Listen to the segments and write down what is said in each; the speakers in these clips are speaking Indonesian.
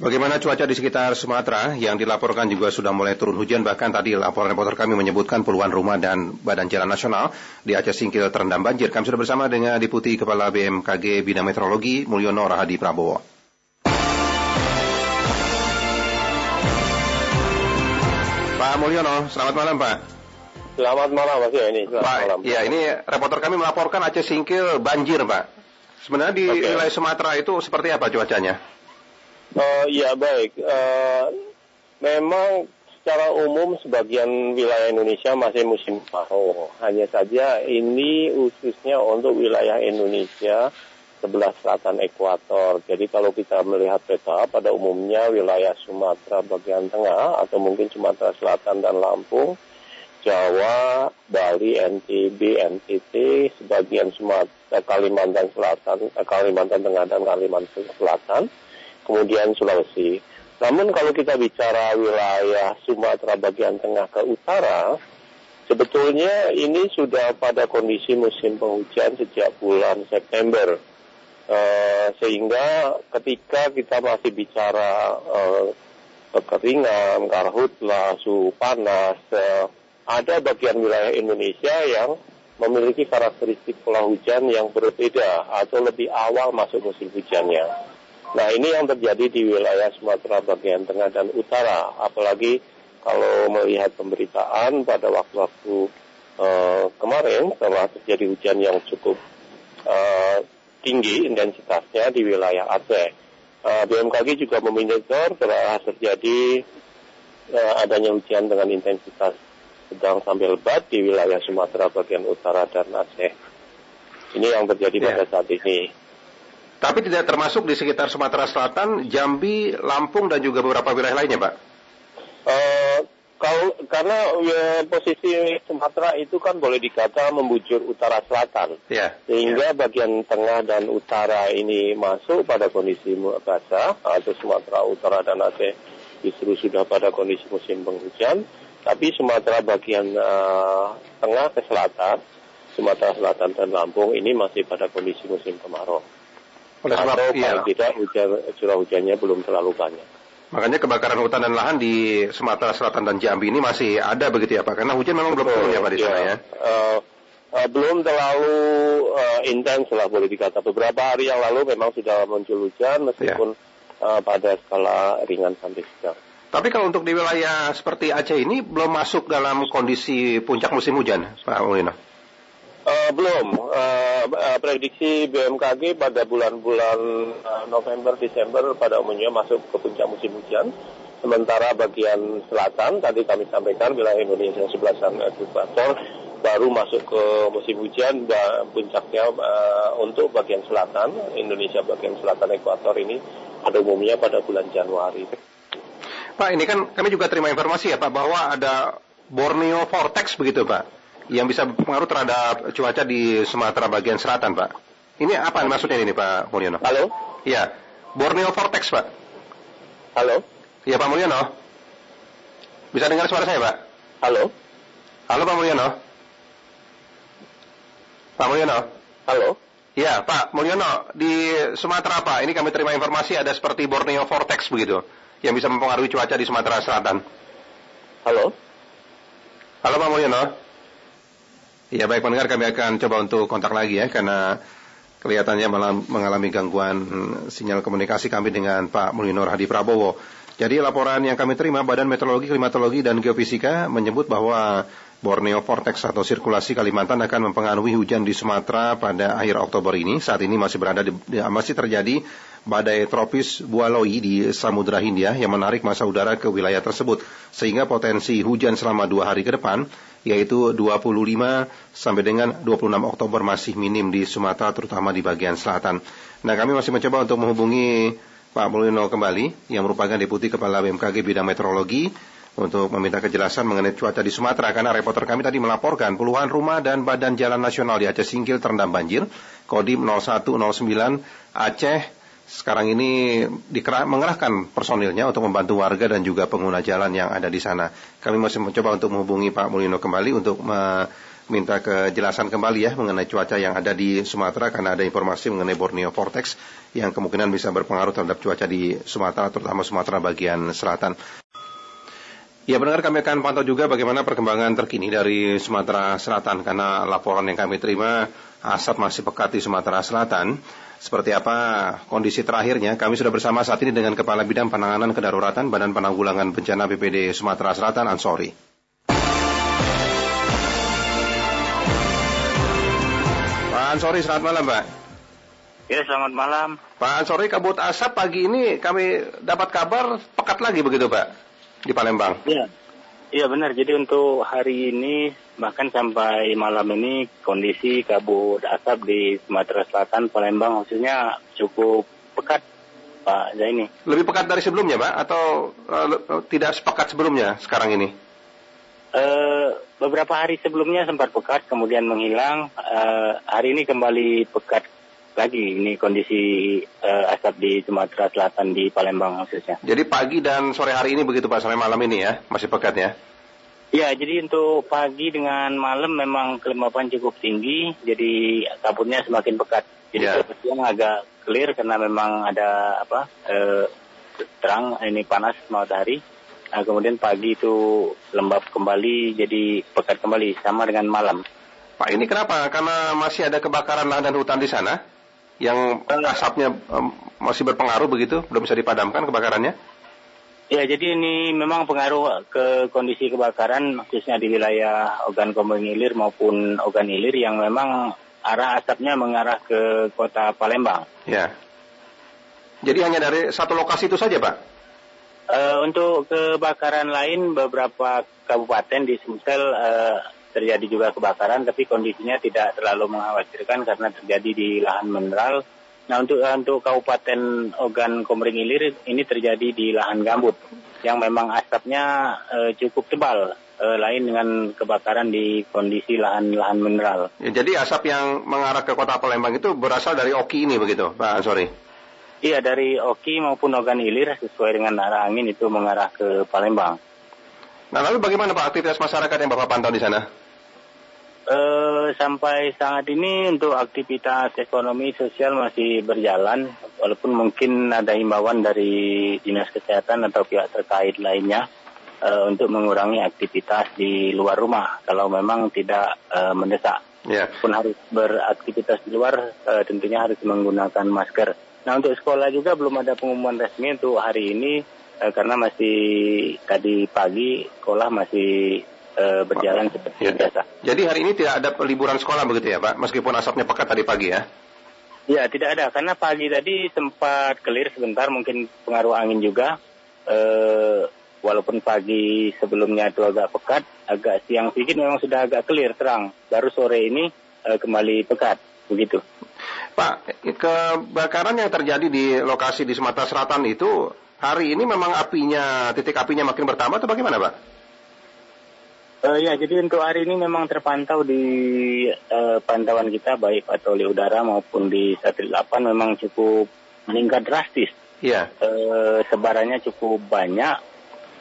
Bagaimana cuaca di sekitar Sumatera yang dilaporkan juga sudah mulai turun hujan bahkan tadi laporan reporter kami menyebutkan puluhan rumah dan badan jalan nasional di Aceh Singkil terendam banjir. Kami sudah bersama dengan Deputi Kepala BMKG Bidang Meteorologi Mulyono Rahadi Prabowo. Pak Mulyono, selamat malam Pak. Selamat malam Mas ya ini. Selamat Pak, malam. ya ini reporter kami melaporkan Aceh Singkil banjir Pak. Sebenarnya di okay. wilayah Sumatera itu seperti apa cuacanya? Uh, ya baik, uh, memang secara umum sebagian wilayah Indonesia masih musim kemarau. Hanya saja ini khususnya untuk wilayah Indonesia sebelah selatan ekuator. Jadi kalau kita melihat peta pada umumnya wilayah Sumatera bagian tengah atau mungkin Sumatera Selatan dan Lampung, Jawa, Bali, NTB, NTT, sebagian Sumatera, Kalimantan Selatan, eh, Kalimantan Tengah dan Kalimantan Selatan kemudian Sulawesi. Namun kalau kita bicara wilayah Sumatera bagian tengah ke utara, sebetulnya ini sudah pada kondisi musim penghujan sejak bulan September. Uh, sehingga ketika kita masih bicara uh, kekeringan, karhutlah, suhu panas, uh, ada bagian wilayah Indonesia yang memiliki karakteristik pola hujan yang berbeda atau lebih awal masuk musim hujannya. Nah ini yang terjadi di wilayah Sumatera bagian tengah dan utara, apalagi kalau melihat pemberitaan pada waktu-waktu uh, kemarin setelah terjadi hujan yang cukup uh, tinggi intensitasnya di wilayah Aceh. Uh, BMKG juga memonitor telah terjadi uh, adanya hujan dengan intensitas sedang sampai lebat di wilayah Sumatera bagian utara dan Aceh. Ini yang terjadi yeah. pada saat ini. Tapi tidak termasuk di sekitar Sumatera Selatan, Jambi, Lampung, dan juga beberapa wilayah lainnya, Pak? Uh, kalau karena ya, posisi Sumatera itu kan boleh dikata membujur utara selatan, yeah. sehingga yeah. bagian tengah dan utara ini masuk pada kondisi basah atau Sumatera Utara dan Aceh justru sudah pada kondisi musim penghujan, tapi Sumatera bagian uh, tengah ke selatan, Sumatera Selatan dan Lampung ini masih pada kondisi musim kemarau. Oleh sebab Atau iya. tidak hujan, curah hujannya belum terlalu banyak. Makanya kebakaran hutan dan lahan di Sumatera Selatan dan Jambi ini masih ada begitu ya Pak? Karena hujan memang belum turun ya Pak di sana ya? Uh, uh, belum terlalu uh, intens lah boleh dikata. Beberapa hari yang lalu memang sudah muncul hujan meskipun yeah. uh, pada skala ringan sampai sedang. Tapi kalau untuk di wilayah seperti Aceh ini belum masuk dalam kondisi puncak musim hujan, Pak Mulino? Uh, belum. Uh, prediksi BMKG pada bulan-bulan November, Desember pada umumnya masuk ke puncak musim hujan. Sementara bagian selatan, tadi kami sampaikan wilayah Indonesia sebelah sana ekuator baru masuk ke musim hujan dan puncaknya uh, untuk bagian selatan, Indonesia bagian selatan ekuator ini pada umumnya pada bulan Januari. Pak, ini kan kami juga terima informasi ya Pak bahwa ada Borneo Vortex begitu Pak? Yang bisa berpengaruh terhadap cuaca di Sumatera bagian selatan, Pak. Ini apa maksudnya ini, Pak Mulyono? Halo? Iya. Borneo Vortex, Pak. Halo? Iya, Pak Mulyono. Bisa dengar suara saya, Pak? Halo? Halo, Pak Mulyono. Pak Mulyono. Halo? Iya, Pak Mulyono. Di Sumatera, Pak, ini kami terima informasi ada seperti Borneo Vortex begitu, yang bisa mempengaruhi cuaca di Sumatera Selatan. Halo? Halo, Pak Mulyono. Ya baik pendengar kami akan coba untuk kontak lagi ya karena kelihatannya malam mengalami gangguan sinyal komunikasi kami dengan Pak Mulinor Hadi Prabowo. Jadi laporan yang kami terima Badan Meteorologi, Klimatologi dan Geofisika menyebut bahwa Borneo Vortex atau sirkulasi Kalimantan akan mempengaruhi hujan di Sumatera pada akhir Oktober ini. Saat ini masih berada di, masih terjadi badai tropis Bualoi di Samudra Hindia yang menarik masa udara ke wilayah tersebut sehingga potensi hujan selama dua hari ke depan yaitu 25 sampai dengan 26 Oktober masih minim di Sumatera terutama di bagian selatan. Nah kami masih mencoba untuk menghubungi Pak Mulino kembali yang merupakan Deputi Kepala BMKG Bidang Meteorologi untuk meminta kejelasan mengenai cuaca di Sumatera karena reporter kami tadi melaporkan puluhan rumah dan badan jalan nasional di Aceh Singkil terendam banjir. Kodim 0109 Aceh sekarang ini mengerahkan personilnya untuk membantu warga dan juga pengguna jalan yang ada di sana. Kami masih mencoba untuk menghubungi Pak Mulino kembali untuk minta kejelasan kembali ya mengenai cuaca yang ada di Sumatera karena ada informasi mengenai Borneo Vortex yang kemungkinan bisa berpengaruh terhadap cuaca di Sumatera terutama Sumatera bagian selatan. Ya benar kami akan pantau juga bagaimana perkembangan terkini dari Sumatera Selatan karena laporan yang kami terima asap masih pekat di Sumatera Selatan. Seperti apa kondisi terakhirnya? Kami sudah bersama saat ini dengan Kepala Bidang Penanganan Kedaruratan Badan Penanggulangan Bencana BPD Sumatera Selatan, Ansori. Pak Ansori, selamat malam Pak. Ya, selamat malam. Pak Ansori, kabut asap pagi ini kami dapat kabar pekat lagi begitu Pak, di Palembang. Iya, iya benar. Jadi untuk hari ini, bahkan sampai malam ini, kondisi kabut asap di Sumatera Selatan, Palembang khususnya cukup pekat Pak Zaini. Lebih pekat dari sebelumnya Pak, atau uh, tidak sepekat sebelumnya sekarang ini? Uh, beberapa hari sebelumnya sempat pekat, kemudian menghilang. Uh, hari ini kembali pekat lagi. Ini kondisi uh, asap di Sumatera Selatan di Palembang khususnya. Jadi pagi dan sore hari ini begitu Pak, sampai malam ini ya, masih pekat ya? Ya, jadi untuk pagi dengan malam memang kelembapan cukup tinggi, jadi kabutnya semakin pekat. Jadi ya. siang agak clear karena memang ada apa uh, terang ini panas matahari. Nah, kemudian pagi itu lembab kembali, jadi pekat kembali, sama dengan malam. Pak, ini kenapa? Karena masih ada kebakaran lahan dan hutan di sana? Yang asapnya um, masih berpengaruh begitu? Belum bisa dipadamkan kebakarannya? Ya, jadi ini memang pengaruh ke kondisi kebakaran, khususnya di wilayah Ogan Komering Ilir maupun Ogan Ilir yang memang arah asapnya mengarah ke kota Palembang. Ya. Jadi hanya dari satu lokasi itu saja, Pak? Uh, untuk kebakaran lain beberapa kabupaten di Sumsel uh, terjadi juga kebakaran, tapi kondisinya tidak terlalu mengkhawatirkan karena terjadi di lahan mineral. Nah untuk untuk Kabupaten Ogan Komering Ilir ini terjadi di lahan gambut yang memang asapnya uh, cukup tebal. Uh, lain dengan kebakaran di kondisi lahan-lahan mineral. Ya, jadi asap yang mengarah ke kota Palembang itu berasal dari Oki ini begitu, Pak Ansori? Iya dari Oki maupun Ogan Ilir sesuai dengan arah angin itu mengarah ke Palembang. Nah lalu bagaimana Pak aktivitas masyarakat yang Bapak pantau di sana? E, sampai saat ini untuk aktivitas ekonomi sosial masih berjalan, walaupun mungkin ada himbauan dari dinas kesehatan atau pihak terkait lainnya e, untuk mengurangi aktivitas di luar rumah kalau memang tidak e, mendesak. Yeah. Pun harus beraktivitas di luar, e, tentunya harus menggunakan masker. Nah untuk sekolah juga belum ada pengumuman resmi untuk hari ini eh, karena masih tadi pagi sekolah masih eh, berjalan seperti ya. biasa. Jadi hari ini tidak ada liburan sekolah begitu ya Pak, meskipun asapnya pekat tadi pagi ya? Ya tidak ada karena pagi tadi sempat clear sebentar mungkin pengaruh angin juga. Eh, walaupun pagi sebelumnya itu agak pekat, agak siang sedikit memang sudah agak clear terang. Baru sore ini eh, kembali pekat begitu. Pak, kebakaran yang terjadi di lokasi di Sumatera Selatan itu hari ini memang apinya, titik apinya makin bertambah atau bagaimana Pak? Uh, ya, jadi untuk hari ini memang terpantau di uh, pantauan kita baik patroli udara maupun di satelit 8 memang cukup meningkat drastis. Iya. Uh, sebarannya cukup banyak.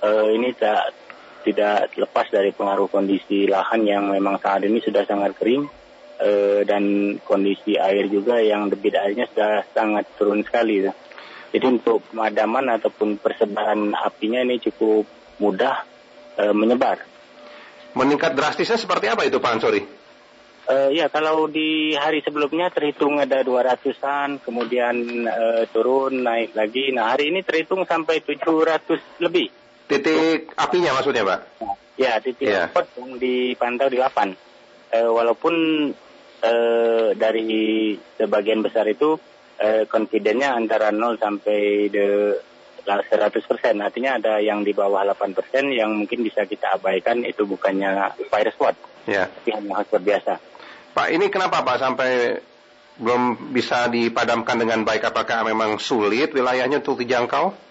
Uh, ini tak, tidak lepas dari pengaruh kondisi lahan yang memang saat ini sudah sangat kering e, dan kondisi air juga yang debit airnya sudah sangat turun sekali. Jadi untuk pemadaman ataupun persebaran apinya ini cukup mudah e, menyebar. Meningkat drastisnya seperti apa itu Pak Ansori? Uh, ya kalau di hari sebelumnya terhitung ada 200-an, kemudian uh, turun naik lagi. Nah hari ini terhitung sampai 700 lebih. Titik apinya maksudnya Pak? Ya titik yeah. yang dipantau di 8. Uh, walaupun eh, dari sebagian besar itu eh, confident-nya antara 0 sampai de 100 persen. Artinya ada yang di bawah 8 persen yang mungkin bisa kita abaikan itu bukannya fire spot. Ya. Tapi hanya hotspot biasa. Pak, ini kenapa Pak sampai belum bisa dipadamkan dengan baik? Apakah memang sulit wilayahnya untuk dijangkau?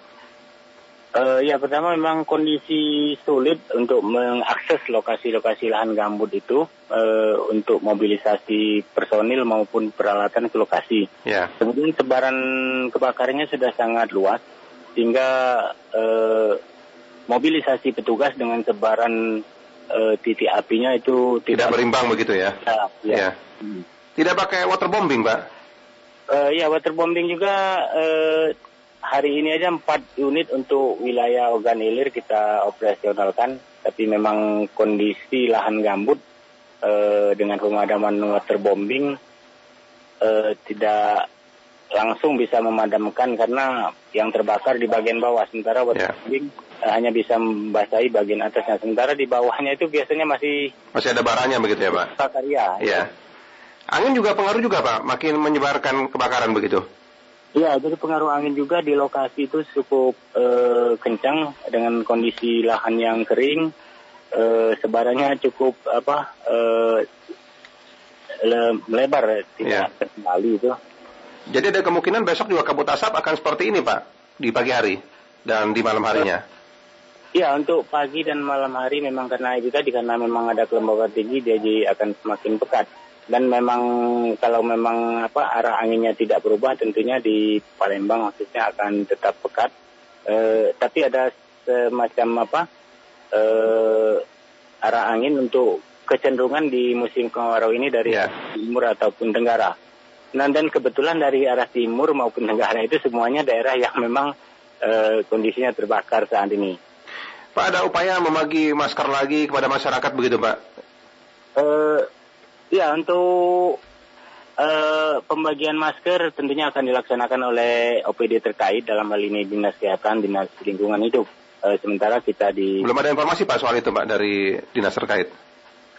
Uh, ya pertama memang kondisi sulit untuk mengakses lokasi-lokasi lahan gambut itu uh, untuk mobilisasi personil maupun peralatan ke lokasi. Yeah. Kemudian sebaran kebakarannya sudah sangat luas sehingga uh, mobilisasi petugas dengan sebaran uh, titik apinya itu tidak, tidak berimbang begitu ya? Ya. ya. ya. Hmm. Tidak pakai waterbombing, Pak? Uh, ya, waterbombing juga uh, hari ini aja empat unit untuk wilayah Ogan Ilir kita operasionalkan, tapi memang kondisi lahan gambut uh, dengan pemadaman waterbombing uh, tidak langsung bisa memadamkan karena yang terbakar di bagian bawah sementara waterbombing yeah. hanya bisa membasahi bagian atasnya sementara di bawahnya itu biasanya masih masih ada baranya begitu ya pak? Bakar ya. Iya. Angin juga pengaruh juga pak, makin menyebarkan kebakaran begitu? Iya, jadi pengaruh angin juga di lokasi itu cukup uh, kencang dengan kondisi lahan yang kering, uh, sebarannya cukup apa uh, lebar tidak yeah. kembali itu. Jadi ada kemungkinan besok juga kabut asap akan seperti ini Pak di pagi hari dan di malam harinya. Ya untuk pagi dan malam hari memang karena itu tadi karena memang ada kelembaban tinggi dia jadi akan semakin pekat dan memang kalau memang apa arah anginnya tidak berubah tentunya di Palembang khususnya akan tetap pekat. E, tapi ada semacam apa e, arah angin untuk kecenderungan di musim kemarau ini dari ya. timur ataupun tenggara. Nah, dan kebetulan dari arah timur maupun tenggara itu semuanya daerah yang memang e, kondisinya terbakar saat ini. Pak, ada upaya membagi masker lagi kepada masyarakat begitu, Pak? E, ya, untuk e, pembagian masker tentunya akan dilaksanakan oleh OPD terkait dalam hal ini Dinas Kesehatan, Dinas Lingkungan Hidup. E, sementara kita di... Belum ada informasi, Pak, soal itu, Pak, dari Dinas terkait?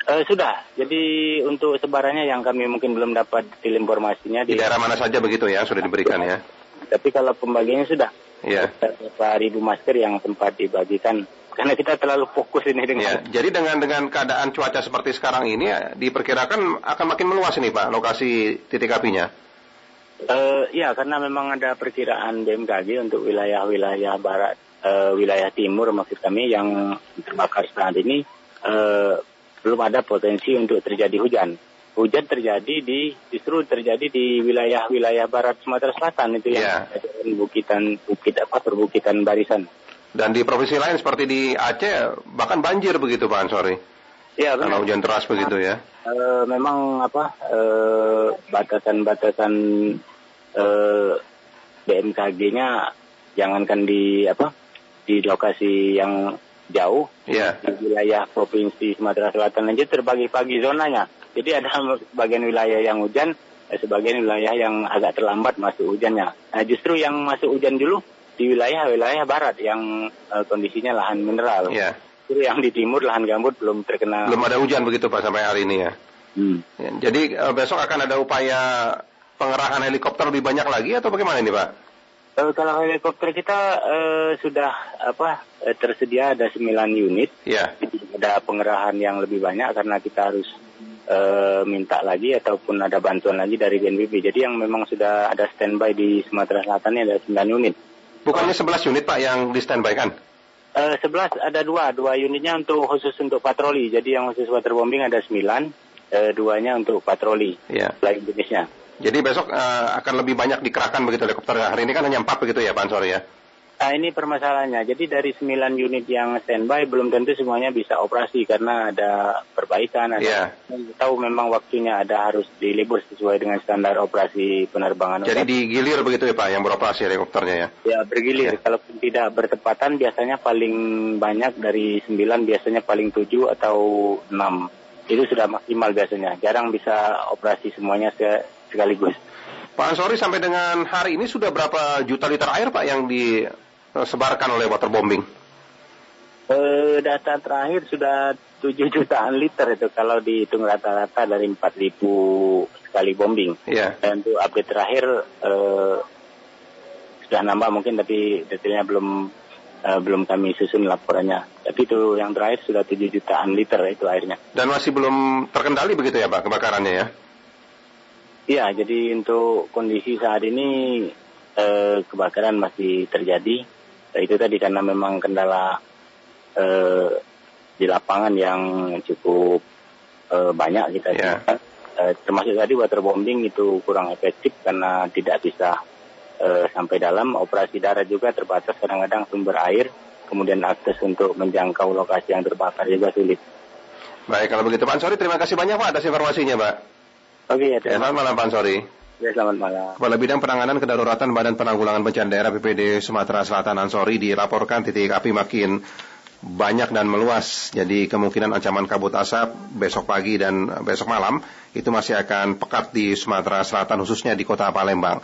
Uh, sudah. Jadi untuk sebarannya yang kami mungkin belum dapat detail informasinya di, di daerah mana saja begitu ya sudah diberikan ya. Tapi kalau pembagiannya sudah. Iya. Beberapa ribu masker yang sempat dibagikan karena kita terlalu fokus ini dengan. Ya, jadi dengan dengan keadaan cuaca seperti sekarang ini ya, diperkirakan akan makin meluas ini Pak lokasi titik apinya. Uh, ya karena memang ada perkiraan BMKG untuk wilayah-wilayah barat, uh, wilayah timur maksud kami yang terbakar saat ini. Uh, belum ada potensi untuk terjadi hujan. Hujan terjadi di justru terjadi di wilayah-wilayah barat Sumatera Selatan itu yeah. yang bukitan bukit apa perbukitan barisan. Dan di provinsi lain seperti di Aceh bahkan banjir begitu Pak Ansori. Ya, Karena hujan deras begitu ya. E, memang apa batasan-batasan e, BMKG-nya jangankan di apa di lokasi yang jauh yeah. di wilayah provinsi Sumatera Selatan aja terbagi pagi zonanya. Jadi ada bagian wilayah yang hujan, eh, sebagian wilayah yang agak terlambat masuk hujannya. Nah justru yang masuk hujan dulu di wilayah-wilayah barat yang uh, kondisinya lahan mineral. Yeah. Justru yang di timur lahan gambut belum terkena. Belum ada hujan begitu pak sampai hari ini ya. Hmm. ya jadi uh, besok akan ada upaya pengerahan helikopter lebih banyak lagi atau bagaimana ini pak? Uh, kalau helikopter kita uh, sudah apa uh, tersedia ada 9 unit. Yeah. Ada pengerahan yang lebih banyak karena kita harus uh, minta lagi ataupun ada bantuan lagi dari BNPB. Jadi yang memang sudah ada standby di Sumatera Selatan ini ada 9 unit. Bukannya 11 unit Pak yang di standby kan? Uh, 11 ada dua, dua unitnya untuk khusus untuk patroli. Jadi yang khusus waterbombing ada 9, uh, duanya untuk patroli. Yeah. Lain jenisnya. Jadi besok uh, akan lebih banyak dikerahkan begitu helikopter. Hari ini kan hanya empat begitu ya Pak Ansori ya? Nah ini permasalahannya. Jadi dari 9 unit yang standby belum tentu semuanya bisa operasi karena ada perbaikan. Ada yeah. tahu memang waktunya ada harus dilibur sesuai dengan standar operasi penerbangan. Jadi digilir begitu ya Pak yang beroperasi helikopternya ya? Ya bergilir. Yeah. Kalaupun tidak bertepatan biasanya paling banyak dari 9 biasanya paling 7 atau 6. Itu sudah maksimal biasanya. Jarang bisa operasi semuanya sekaligus. Pak Ansori sampai dengan hari ini sudah berapa juta liter air Pak yang disebarkan oleh waterbombing? Eh, data terakhir sudah 7 jutaan liter itu kalau dihitung rata-rata dari 4.000 sekali bombing. Iya. Dan untuk update terakhir eh, sudah nambah mungkin tapi detailnya belum eh, belum kami susun laporannya. Tapi itu yang terakhir sudah 7 jutaan liter itu airnya. Dan masih belum terkendali begitu ya Pak kebakarannya ya? Iya, jadi untuk kondisi saat ini eh, kebakaran masih terjadi. Nah, itu tadi karena memang kendala eh, di lapangan yang cukup eh, banyak kita yeah. eh, termasuk tadi waterbombing itu kurang efektif karena tidak bisa eh, sampai dalam. Operasi darat juga terbatas kadang-kadang sumber air, kemudian akses untuk menjangkau lokasi yang terbakar juga sulit. Baik, kalau begitu Pak Ansori, terima kasih banyak Pak atas informasinya Pak. Oke ya, selamat malam Pak Ansori. Ya, selamat malam. Kepala Bidang Penanganan Kedaruratan Badan Penanggulangan Bencana Daerah BPD Sumatera Selatan Ansori dilaporkan titik api makin banyak dan meluas. Jadi kemungkinan ancaman kabut asap besok pagi dan besok malam itu masih akan pekat di Sumatera Selatan khususnya di kota Palembang.